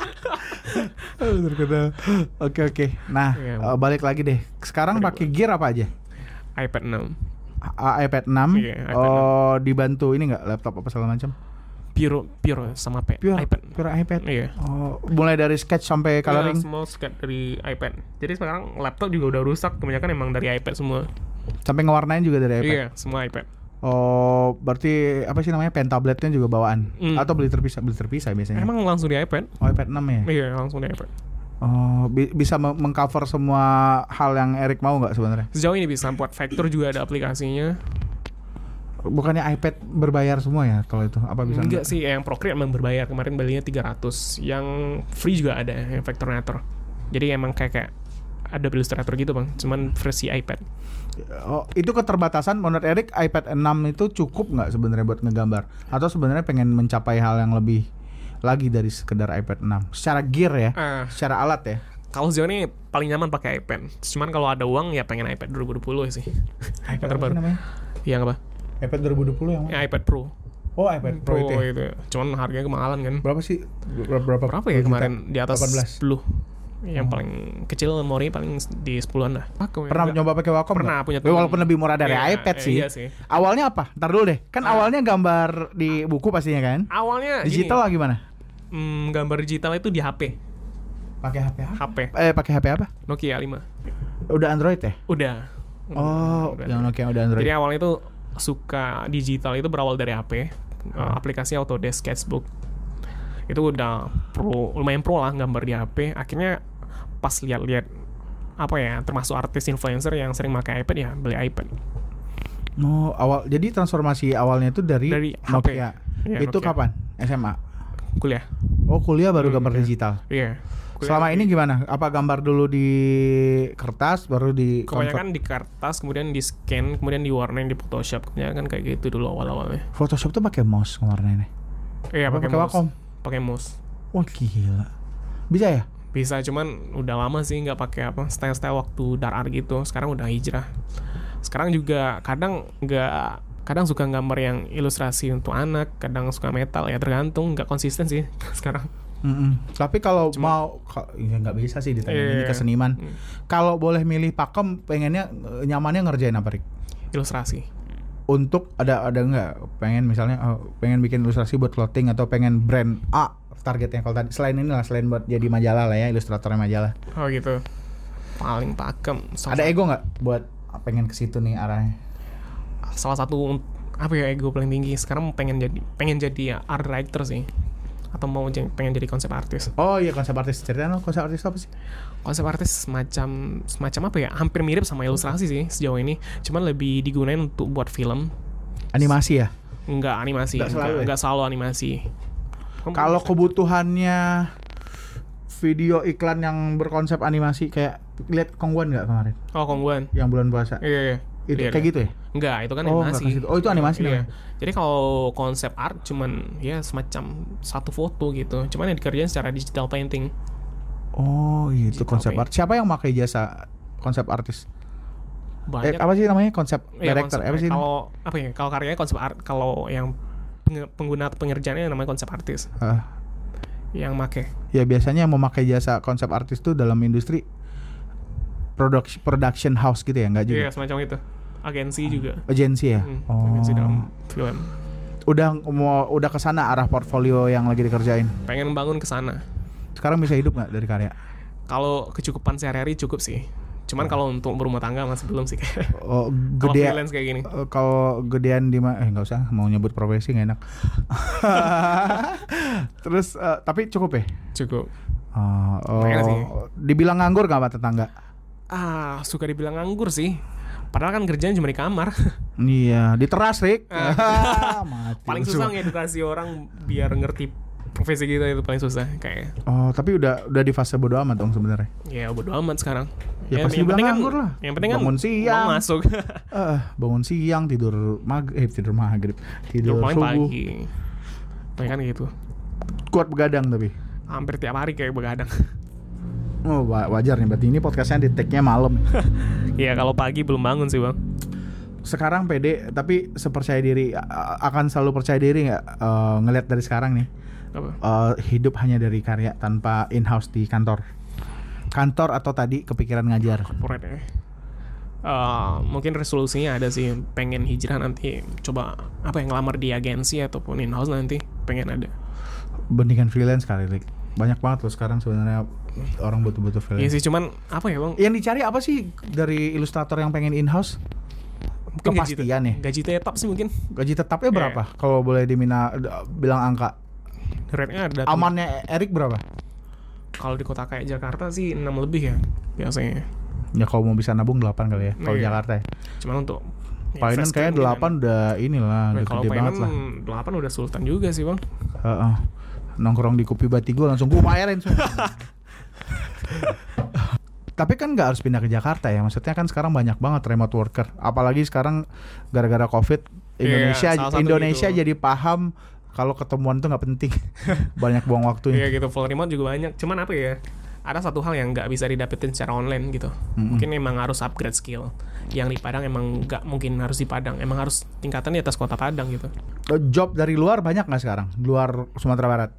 [SPEAKER 1] Oke oke. Nah,
[SPEAKER 2] Iya.
[SPEAKER 1] eh, balik lagi deh. Sekarang pakai gear apa aja?
[SPEAKER 2] iPad 6
[SPEAKER 1] A- iPad 6
[SPEAKER 2] Iya, iPad
[SPEAKER 1] oh dibantu ini nggak laptop apa segala macam
[SPEAKER 2] pure pure sama pe-
[SPEAKER 1] pure
[SPEAKER 2] iPad
[SPEAKER 1] pure iPad
[SPEAKER 2] iya
[SPEAKER 1] oh mulai dari sketch sampai coloring
[SPEAKER 2] Iya, semua scan dari iPad. Jadi sekarang laptop juga udah rusak, kebanyakan emang dari iPad semua.
[SPEAKER 1] sampai ngewarnain juga dari iPad
[SPEAKER 2] Iya, semua iPad.
[SPEAKER 1] Oh berarti apa sih namanya pen tabletnya juga bawaan
[SPEAKER 2] Hmm.
[SPEAKER 1] atau beli terpisah beli terpisah biasanya
[SPEAKER 2] Emang langsung di iPad?
[SPEAKER 1] oh iPad 6 ya
[SPEAKER 2] Iya, langsung di iPad.
[SPEAKER 1] oh bi- bisa me- mengcover semua hal yang Erik mau nggak sebenarnya
[SPEAKER 2] Sejauh ini bisa buat vector juga ada aplikasinya.
[SPEAKER 1] bukannya iPad berbayar semua ya kalau itu apa bisa
[SPEAKER 2] Enggak sih, yang Procreate emang berbayar. Kemarin belinya 300. Yang free juga ada, yang Vectornator. Jadi emang kayak kayak ada Illustrator gitu bang, cuman versi iPad.
[SPEAKER 1] Oh, itu keterbatasan menurut Erik iPad 6 itu cukup nggak sebenarnya buat ngegambar atau sebenarnya pengen mencapai hal yang lebih lagi dari sekedar iPad 6 secara gear ya
[SPEAKER 2] Ah,
[SPEAKER 1] secara alat ya
[SPEAKER 2] kalau sejauh ini paling nyaman pakai iPad. Cuman kalau ada uang ya pengen iPad 2020 sih.
[SPEAKER 1] iPad
[SPEAKER 2] terbaru. Yang apa?
[SPEAKER 1] iPad 2020 yang mana?
[SPEAKER 2] Ya, iPad Pro.
[SPEAKER 1] oh iPad Pro, itu ya?
[SPEAKER 2] itu. Cuman harganya kemahalan kan.
[SPEAKER 1] berapa sih berapa berapa,
[SPEAKER 2] Berapa ya kemarin di atas
[SPEAKER 1] 18
[SPEAKER 2] 10 yang
[SPEAKER 1] Oh.
[SPEAKER 2] paling kecil memori paling di 10-an lah. Aku
[SPEAKER 1] pernah
[SPEAKER 2] enggak.
[SPEAKER 1] nyoba pakai Wacom
[SPEAKER 2] Pernah,
[SPEAKER 1] nggak?
[SPEAKER 2] punya
[SPEAKER 1] Ya,
[SPEAKER 2] teman.
[SPEAKER 1] walaupun lebih murah dari
[SPEAKER 2] Iya,
[SPEAKER 1] iPad
[SPEAKER 2] eh,
[SPEAKER 1] sih.
[SPEAKER 2] Iya sih.
[SPEAKER 1] awalnya apa ntar dulu deh kan
[SPEAKER 2] Ah.
[SPEAKER 1] awalnya gambar di buku pastinya kan
[SPEAKER 2] Awalnya
[SPEAKER 1] digital lah
[SPEAKER 2] gini,
[SPEAKER 1] gimana
[SPEAKER 2] hmm, gambar digital itu di HP.
[SPEAKER 1] pakai HP apa
[SPEAKER 2] HP
[SPEAKER 1] eh pakai HP apa
[SPEAKER 2] Nokia 5.
[SPEAKER 1] udah Android ya
[SPEAKER 2] Udah.
[SPEAKER 1] oh
[SPEAKER 2] Udah.
[SPEAKER 1] yang Nokia udah Android
[SPEAKER 2] Jadi awalnya itu suka digital itu berawal dari HP. Uh, aplikasi Autodesk Sketchbook. Itu udah pro lumayan pro lah gambar di HP. Akhirnya pas lihat-lihat apa ya termasuk artis influencer yang sering pakai iPad ya beli iPad
[SPEAKER 1] Oh, awal jadi transformasi awalnya itu dari,
[SPEAKER 2] Dari HP.
[SPEAKER 1] Nokia.
[SPEAKER 2] Iya,
[SPEAKER 1] itu
[SPEAKER 2] Nokia.
[SPEAKER 1] kapan? SMA.
[SPEAKER 2] kuliah
[SPEAKER 1] Oh, kuliah baru
[SPEAKER 2] Hmm,
[SPEAKER 1] gambar digital.
[SPEAKER 2] iya
[SPEAKER 1] Selama ini gimana? Apa gambar dulu di kertas baru di
[SPEAKER 2] kebanyakan di kertas kemudian di scan kemudian diwarnain di Photoshop kebanyakan kayak gitu dulu awal awalnya
[SPEAKER 1] Photoshop tuh pakai mouse ini.
[SPEAKER 2] iya pakai mouse pakai mouse.
[SPEAKER 1] Wah gila. Bisa ya?
[SPEAKER 2] Bisa cuman udah lama sih nggak pakai apa style-style waktu dark art gitu. Sekarang udah hijrah. Sekarang juga kadang nggak kadang suka gambar yang ilustrasi untuk anak, kadang suka metal ya tergantung nggak konsisten sih sekarang.
[SPEAKER 1] Mm-mm. Tapi kalau mau ka- ya nggak bisa sih ditanya ini
[SPEAKER 2] Iya.
[SPEAKER 1] ke seniman.
[SPEAKER 2] Hmm.
[SPEAKER 1] Kalau boleh milih pakem, pengennya nyamannya ngerjain apa Rik?
[SPEAKER 2] Ilustrasi.
[SPEAKER 1] Untuk ada ada nggak pengen misalnya oh, pengen bikin ilustrasi buat clothing atau pengen brand A targetnya kalau tadi selain ini lah selain buat jadi majalah lah ya ilustratornya majalah.
[SPEAKER 2] Oh gitu. Paling pakem. Salah
[SPEAKER 1] Ada ego nggak buat pengen ke situ nih arahnya?
[SPEAKER 2] salah satu apa ya ego paling tinggi sekarang pengen jadi pengen jadi ya art writer sih atau mau jadi- pengen jadi konsep artis
[SPEAKER 1] Oh iya konsep artis ceritain lo konsep artis apa sih?
[SPEAKER 2] konsep artis semacam semacam apa ya hampir mirip sama ilustrasi sih sejauh ini cuman lebih digunain untuk buat film
[SPEAKER 1] Animasi ya.
[SPEAKER 2] nggak animasi
[SPEAKER 1] Nggak selalu
[SPEAKER 2] nggak,
[SPEAKER 1] ya?
[SPEAKER 2] nggak selalu animasi
[SPEAKER 1] Kalau kebutuhannya video iklan yang berkonsep animasi kayak lihat Kongguan nggak kemarin
[SPEAKER 2] oh kongguan
[SPEAKER 1] yang bulan puasa?
[SPEAKER 2] iya iya
[SPEAKER 1] Itu
[SPEAKER 2] Iya,
[SPEAKER 1] kayak
[SPEAKER 2] iya.
[SPEAKER 1] gitu ya?
[SPEAKER 2] Enggak, itu kan
[SPEAKER 1] Oh,
[SPEAKER 2] animasi.
[SPEAKER 1] ke situ. Oh, itu animasi
[SPEAKER 2] Iya.
[SPEAKER 1] namanya?
[SPEAKER 2] Jadi kalau konsep art cuman ya semacam satu foto gitu. Cuman yang dikerjain secara digital painting.
[SPEAKER 1] Oh, itu
[SPEAKER 2] Digital
[SPEAKER 1] konsep art. Siapa yang pakai jasa konsep artis? Eh,
[SPEAKER 2] Banyak
[SPEAKER 1] apa sih namanya konsep
[SPEAKER 2] Iya,
[SPEAKER 1] director?
[SPEAKER 2] konsep-
[SPEAKER 1] Apa sih?
[SPEAKER 2] Kalau apa ya? Kalau karyanya konsep art, kalau yang pengguna atau pengerjaannya namanya konsep artis
[SPEAKER 1] Ah,
[SPEAKER 2] yang make.
[SPEAKER 1] ya biasanya yang memakai jasa konsep artis tuh dalam industri production production house gitu ya, nggak juga?
[SPEAKER 2] Iya, semacam itu. Agensi juga.
[SPEAKER 1] Agensi ya?
[SPEAKER 2] Hmm,
[SPEAKER 1] oh.
[SPEAKER 2] agensi dalam film.
[SPEAKER 1] Udah mau udah ke sana arah portfolio yang lagi dikerjain.
[SPEAKER 2] Pengen bangun ke sana.
[SPEAKER 1] Sekarang bisa hidup nggak dari karya?
[SPEAKER 2] Kalau kecukupan sehari-hari cukup sih. Cuman kalau untuk berumah tangga masih belum sih kayak.
[SPEAKER 1] Oh,
[SPEAKER 2] Kalau
[SPEAKER 1] gede.
[SPEAKER 2] freelance kayak gini.
[SPEAKER 1] Eh, kalau gedean di mana? Eh nggak usah, mau nyebut profesi nggak enak. Terus eh, tapi cukup ya?
[SPEAKER 2] Cukup.
[SPEAKER 1] Oh, oh,
[SPEAKER 2] sih.
[SPEAKER 1] dibilang nganggur nggak sama tetangga?
[SPEAKER 2] Ah, suka dibilang nganggur sih. Padahal kan kerjaan cuma di kamar.
[SPEAKER 1] Iya, di teras, Rik.
[SPEAKER 2] Ah.
[SPEAKER 1] Mati
[SPEAKER 2] paling susah ngedukasi orang biar ngerti profesi kita itu paling susah kayak
[SPEAKER 1] Oh, tapi udah udah di fase bodo amat dong sebenarnya.
[SPEAKER 2] ya bodo amat sekarang
[SPEAKER 1] Ya, pasti bilang
[SPEAKER 2] penting kan-
[SPEAKER 1] nganggur lah.
[SPEAKER 2] yang penting kan
[SPEAKER 1] Bangun siang.
[SPEAKER 2] uang masuk
[SPEAKER 1] Eh, bangun siang, tidur maghrib, eh, tidur maghrib, tidur
[SPEAKER 2] Tidur
[SPEAKER 1] subuh.
[SPEAKER 2] pagi Paling kan gitu
[SPEAKER 1] Kuat begadang tapi.
[SPEAKER 2] hampir tiap hari kayak begadang
[SPEAKER 1] Oh, wa- wajar nih berarti ini podcastnya di tag-nya malam.
[SPEAKER 2] ya kalau pagi belum bangun sih bang
[SPEAKER 1] sekarang pede tapi sepercaya diri akan selalu percaya diri nggak eh, ngelihat dari sekarang nih
[SPEAKER 2] apa?
[SPEAKER 1] Eh, hidup hanya dari karya tanpa in house di kantor. Kantor atau tadi kepikiran ngajar?
[SPEAKER 2] Corporate ya. Eh, mungkin resolusinya ada sih. Pengen hijrah nanti coba apa yang ngelamar di agensi ataupun in house nanti pengen ada.
[SPEAKER 1] Bandingkan freelance kali Rick. banyak banget loh sekarang sebenarnya orang butuh-butuh
[SPEAKER 2] Iya
[SPEAKER 1] freelance.
[SPEAKER 2] sih cuman apa ya bang?
[SPEAKER 1] Yang dicari apa sih dari ilustrator yang pengen in house
[SPEAKER 2] Mungkin gaji-
[SPEAKER 1] kepastian ya.
[SPEAKER 2] gaji tetap sih mungkin.
[SPEAKER 1] Gaji tetapnya
[SPEAKER 2] Iya.
[SPEAKER 1] berapa kalau boleh dimina bilang angka
[SPEAKER 2] rate-nya ada
[SPEAKER 1] amannya Erik berapa
[SPEAKER 2] kalau di kota kayak Jakarta sih 6 lebih ya biasanya
[SPEAKER 1] ya kalau mau bisa nabung 8 kali ya kalau
[SPEAKER 2] Iya.
[SPEAKER 1] Jakarta ya
[SPEAKER 2] cuman untuk
[SPEAKER 1] Painan
[SPEAKER 2] first
[SPEAKER 1] kayak
[SPEAKER 2] mungkin
[SPEAKER 1] delapan udah inilah udah
[SPEAKER 2] Nah,
[SPEAKER 1] gede banget lah.
[SPEAKER 2] 8 udah sultan juga sih bang
[SPEAKER 1] Heeh. Nongkrong di kopi batigo langsung gue bayarin. Tapi kan nggak harus pindah ke Jakarta ya. Maksudnya kan sekarang banyak banget remote worker. Apalagi sekarang gara-gara covid Indonesia
[SPEAKER 2] Iya, salah satu
[SPEAKER 1] Indonesia
[SPEAKER 2] gitu.
[SPEAKER 1] jadi paham kalau ketemuan tuh nggak penting. banyak buang waktunya.
[SPEAKER 2] Iya gitu full remote juga banyak cuman apa ya ada satu hal yang nggak bisa didapetin secara online gitu
[SPEAKER 1] Mm-mm.
[SPEAKER 2] mungkin emang harus upgrade skill yang di Padang emang nggak mungkin harus di Padang emang harus tingkatan di atas kota Padang gitu
[SPEAKER 1] Eh, Job dari luar banyak nggak sekarang? Luar Sumatera Barat.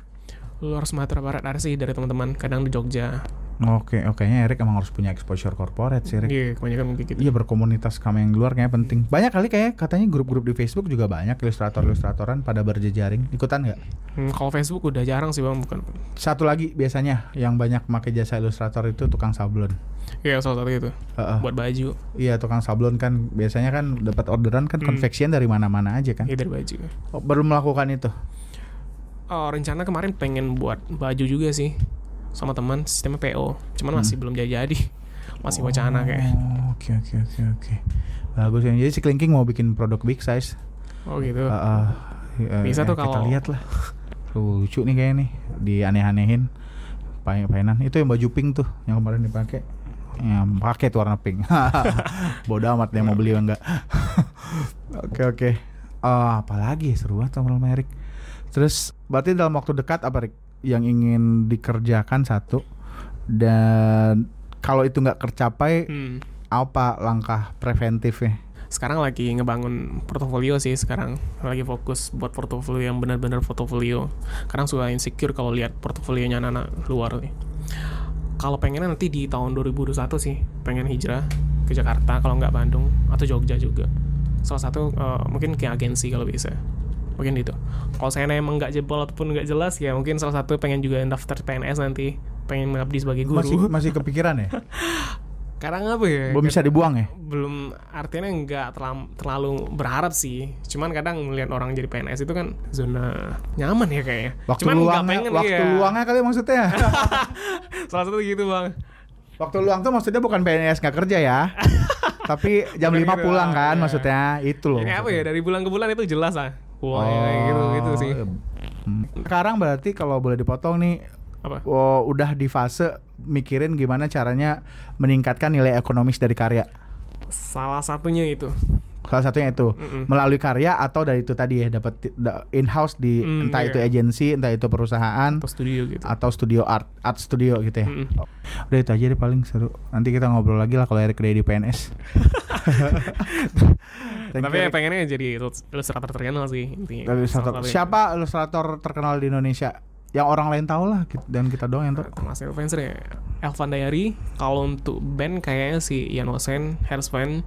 [SPEAKER 2] Luar Sumatera Barat ada sih dari teman-teman kadang di Jogja
[SPEAKER 1] Oke, oke. Kayaknya Erik emang harus punya exposure corporate sih, Erik.
[SPEAKER 2] iya kebanyakan mungkin gitu
[SPEAKER 1] Iya berkomunitas sama yang luar kayaknya penting. Banyak kali kayak katanya grup-grup di Facebook juga banyak ilustrator-ilustratoran pada berjejaring. Ikutan nggak?
[SPEAKER 2] Hmm, kalau Facebook udah jarang sih bang bukan
[SPEAKER 1] Satu lagi biasanya yang banyak pakai jasa ilustrator itu tukang sablon.
[SPEAKER 2] iya salah satu itu
[SPEAKER 1] Heeh.
[SPEAKER 2] buat baju
[SPEAKER 1] Iya tukang sablon kan biasanya kan dapat orderan kan
[SPEAKER 2] Hmm.
[SPEAKER 1] konveksian dari mana-mana aja kan.
[SPEAKER 2] iya dari baju
[SPEAKER 1] Oh, belum melakukan itu.
[SPEAKER 2] Oh rencana kemarin pengen buat baju juga sih sama teman sistemnya PO cuman masih belum jadi-jadi masih wacana kayak
[SPEAKER 1] Oh, Oke oke oke oke. Bagus ya. Jadi si Klingking mau bikin produk big size.
[SPEAKER 2] oh gitu
[SPEAKER 1] Heeh. Eh,
[SPEAKER 2] Bisa tuh
[SPEAKER 1] kita
[SPEAKER 2] kalau-
[SPEAKER 1] lihat lah. Tuh, lucu nih kayaknya nih dianeh-anehin. Pain painan itu yang baju pink tuh yang kemarin dipakai. Yang pakai tuh warna pink. Bodoh amat dia mau beli enggak. Oke oke. Eh, apalagi ya seru banget sama Erik. Terus berarti dalam waktu dekat apa Rik yang ingin dikerjakan satu dan kalau itu nggak tercapai
[SPEAKER 2] Hmm.
[SPEAKER 1] apa langkah preventifnya?
[SPEAKER 2] Sekarang lagi ngebangun portofolio sih sekarang lagi fokus buat portofolio yang benar-benar portofolio. Kadang suka insecure kalau lihat portofolionya anak-anak luar nih. Kalau pengennya nanti di tahun 2021 sih pengen hijrah ke Jakarta kalau nggak Bandung atau Jogja juga. Salah satu eh, mungkin ke agensi kalau bisa. Mungkin itu. Kalau saya emang nggak jebol ataupun nggak jelas ya mungkin salah satu pengen juga daftar PNS nanti pengen mengabdi sebagai guru.
[SPEAKER 1] Masih masih kepikiran ya?
[SPEAKER 2] Sekarang apa ya?
[SPEAKER 1] Belum bisa dibuang ya?
[SPEAKER 2] belum artinya nggak terlalu, terlalu berharap sih cuman kadang melihat orang jadi PNS itu kan zona nyaman ya kayaknya
[SPEAKER 1] Waktu
[SPEAKER 2] cuman
[SPEAKER 1] luangnya,
[SPEAKER 2] pengen
[SPEAKER 1] waktu
[SPEAKER 2] iya.
[SPEAKER 1] luangnya kali maksudnya.
[SPEAKER 2] salah satu gitu bang
[SPEAKER 1] waktu luang tuh maksudnya bukan PNS nggak kerja ya. Tapi jam 5
[SPEAKER 2] gitu,
[SPEAKER 1] pulang kan
[SPEAKER 2] iya.
[SPEAKER 1] maksudnya itu loh.
[SPEAKER 2] ini apa ya dari bulan ke bulan itu jelas ah wah kayak gitu gitu sih.
[SPEAKER 1] Sekarang berarti kalau boleh dipotong nih
[SPEAKER 2] apa
[SPEAKER 1] oh, udah di fase mikirin gimana caranya meningkatkan nilai ekonomis dari karya.
[SPEAKER 2] salah satunya itu
[SPEAKER 1] Salah satunya itu
[SPEAKER 2] Mm-mm.
[SPEAKER 1] melalui karya atau dari itu tadi ya dapat da- in-house di
[SPEAKER 2] Hmm,
[SPEAKER 1] entah
[SPEAKER 2] iya.
[SPEAKER 1] itu agensi, entah itu perusahaan
[SPEAKER 2] atau studio gitu
[SPEAKER 1] atau studio art art studio gitu ya.
[SPEAKER 2] Mm-mm.
[SPEAKER 1] Udah itu aja deh paling seru. Nanti kita ngobrol lagi lah kalau Eric udah di PNS.
[SPEAKER 2] Tapi ya pengennya jadi ilus- ilustrator terkenal sih intinya
[SPEAKER 1] Ilustrator.
[SPEAKER 2] Satunya.
[SPEAKER 1] Siapa ilustrator terkenal di Indonesia? Yang orang lain tahu lah dan kita doang yang tahu.
[SPEAKER 2] termasuk influencer ya Elvan Dayari kalau untuk band kayaknya si Ian Osen, Herspan,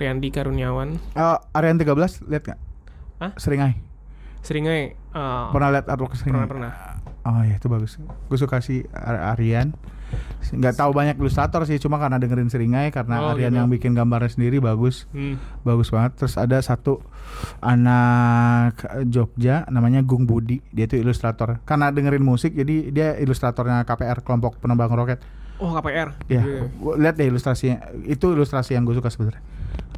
[SPEAKER 2] Riandi Karuniawan
[SPEAKER 1] Eh, Arian 13 lihat nggak?
[SPEAKER 2] Hah?
[SPEAKER 1] Seringai.
[SPEAKER 2] Seringai uh,
[SPEAKER 1] Pernah lihat artwork Seringai?
[SPEAKER 2] pernah pernah
[SPEAKER 1] Oh iya itu bagus. Gue suka si Ar- Arian. Nggak tahu banyak ilustrator sih, cuma karena dengerin Seringai karena
[SPEAKER 2] Oh,
[SPEAKER 1] Arian
[SPEAKER 2] gitu.
[SPEAKER 1] yang bikin gambarnya sendiri bagus,
[SPEAKER 2] hmm.
[SPEAKER 1] bagus banget. Terus ada satu anak Jogja namanya Gung Budi, dia itu ilustrator. Karena dengerin musik, jadi dia ilustratornya KPR kelompok penembang roket.
[SPEAKER 2] oh KPR
[SPEAKER 1] Ya,
[SPEAKER 2] Iya.
[SPEAKER 1] gua lihat deh ilustrasinya. Itu ilustrasi yang gue suka sebenarnya.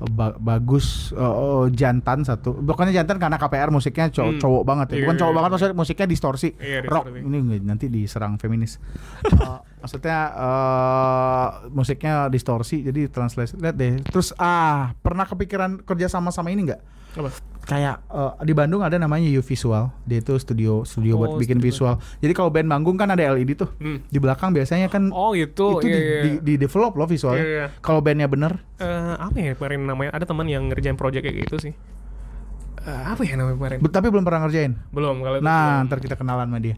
[SPEAKER 1] Ba- bagus oh, oh, jantan satu. Pokoknya jantan karena KPR musiknya cow-
[SPEAKER 2] Hmm.
[SPEAKER 1] cowok banget ya.
[SPEAKER 2] Iya,
[SPEAKER 1] Bukan
[SPEAKER 2] iya,
[SPEAKER 1] cowok
[SPEAKER 2] iya.
[SPEAKER 1] banget maksudnya musiknya distorsi.
[SPEAKER 2] Iya,
[SPEAKER 1] Rock.
[SPEAKER 2] distorsi.
[SPEAKER 1] Ini nanti diserang feminis. Eh, maksudnya eh, musiknya distorsi jadi translate. Lihat deh. Terus ah, pernah kepikiran kerja sama sama ini nggak? Kayak eh, di Bandung ada namanya U Visual. Dia itu studio studio buat
[SPEAKER 2] Oh,
[SPEAKER 1] bikin
[SPEAKER 2] studio.
[SPEAKER 1] visual. Jadi kalau band manggung kan ada LED tuh.
[SPEAKER 2] hmm.
[SPEAKER 1] Di belakang biasanya kan
[SPEAKER 2] oh itu,
[SPEAKER 1] itu
[SPEAKER 2] iya,
[SPEAKER 1] di,
[SPEAKER 2] iya.
[SPEAKER 1] di, di develop loh visualnya.
[SPEAKER 2] Iya, iya.
[SPEAKER 1] Kalau bandnya bener,
[SPEAKER 2] Eh, apa ya kemarin namanya ada teman yang ngerjain project kayak gitu sih Eh, apa ya namanya kemarin
[SPEAKER 1] tapi belum pernah ngerjain.
[SPEAKER 2] belum kalau itu
[SPEAKER 1] Nah,
[SPEAKER 2] belum.
[SPEAKER 1] ntar kita kenalan sama dia.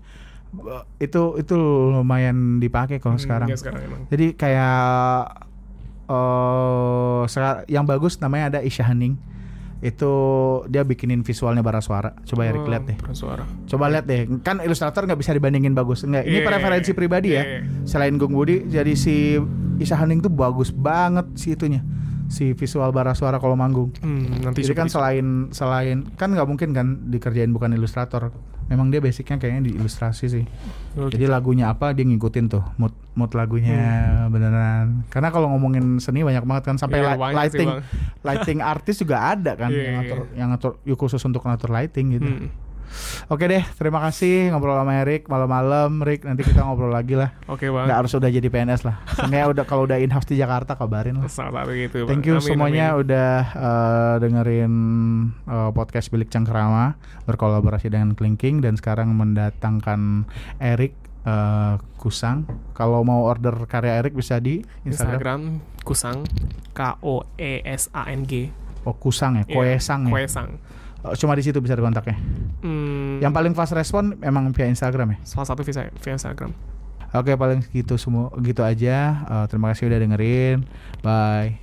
[SPEAKER 1] Itu itu lumayan dipakai kalau
[SPEAKER 2] Hmm,
[SPEAKER 1] sekarang.
[SPEAKER 2] iya, sekarang emang
[SPEAKER 1] Jadi kayak eh seka- yang bagus namanya ada Isya Hening. Itu dia bikinin visualnya bara suara. Coba Erik
[SPEAKER 2] Oh,
[SPEAKER 1] lihat deh.
[SPEAKER 2] suara
[SPEAKER 1] Coba lihat deh. Kan ilustrator nggak bisa dibandingin bagus. Enggak, ini
[SPEAKER 2] Iya,
[SPEAKER 1] preferensi
[SPEAKER 2] iya,
[SPEAKER 1] pribadi ya.
[SPEAKER 2] iya, iya.
[SPEAKER 1] Selain Gung Budi, jadi si Isya Hening tuh bagus banget si itunya. Si visual bara suara kalau manggung.
[SPEAKER 2] hmm, nanti
[SPEAKER 1] Jadi kan selain selain kan nggak mungkin kan dikerjain bukan ilustrator. Memang dia basicnya kayaknya di ilustrasi sih.
[SPEAKER 2] Oh,
[SPEAKER 1] Jadi lagunya apa dia ngikutin tuh mood mood lagunya beneran. Karena kalau ngomongin seni banyak banget kan sampai
[SPEAKER 2] Hmm. Iya,
[SPEAKER 1] li-
[SPEAKER 2] sih,
[SPEAKER 1] lighting lighting artis juga ada kan
[SPEAKER 2] Iya,
[SPEAKER 1] yang
[SPEAKER 2] iya.
[SPEAKER 1] ngatur yang ngatur khusus untuk ngatur lighting gitu.
[SPEAKER 2] Hmm.
[SPEAKER 1] Oke deh, terima kasih ngobrol sama Erik malam-malam, Rick. Nanti kita ngobrol lagi lah.
[SPEAKER 2] Oke bang.
[SPEAKER 1] Nggak harus udah jadi PNS lah. Seenggaknya udah kalau udah in house di Jakarta kabarin lah.
[SPEAKER 2] Salah satu gitu.
[SPEAKER 1] Thank
[SPEAKER 2] Bang.
[SPEAKER 1] you
[SPEAKER 2] Amin,
[SPEAKER 1] semuanya
[SPEAKER 2] amin.
[SPEAKER 1] udah uh, dengerin uh, podcast Bilik Cengkerama berkolaborasi dengan Klinking dan sekarang mendatangkan Erik uh, Kusang. Kalau mau order karya Erik bisa di Instagram.
[SPEAKER 2] Instagram Kusang K O E S A N G.
[SPEAKER 1] Oh Kusang ya,
[SPEAKER 2] Iya,
[SPEAKER 1] Koesang ya.
[SPEAKER 2] Koesang.
[SPEAKER 1] Oh, Cuma di situ bisa dikontaknya.
[SPEAKER 2] Hmm,
[SPEAKER 1] Yang paling fast respon emang via Instagram ya.
[SPEAKER 2] salah satu via, via Instagram.
[SPEAKER 1] Oke paling gitu semua gitu aja. Uh, terima kasih udah dengerin. Bye.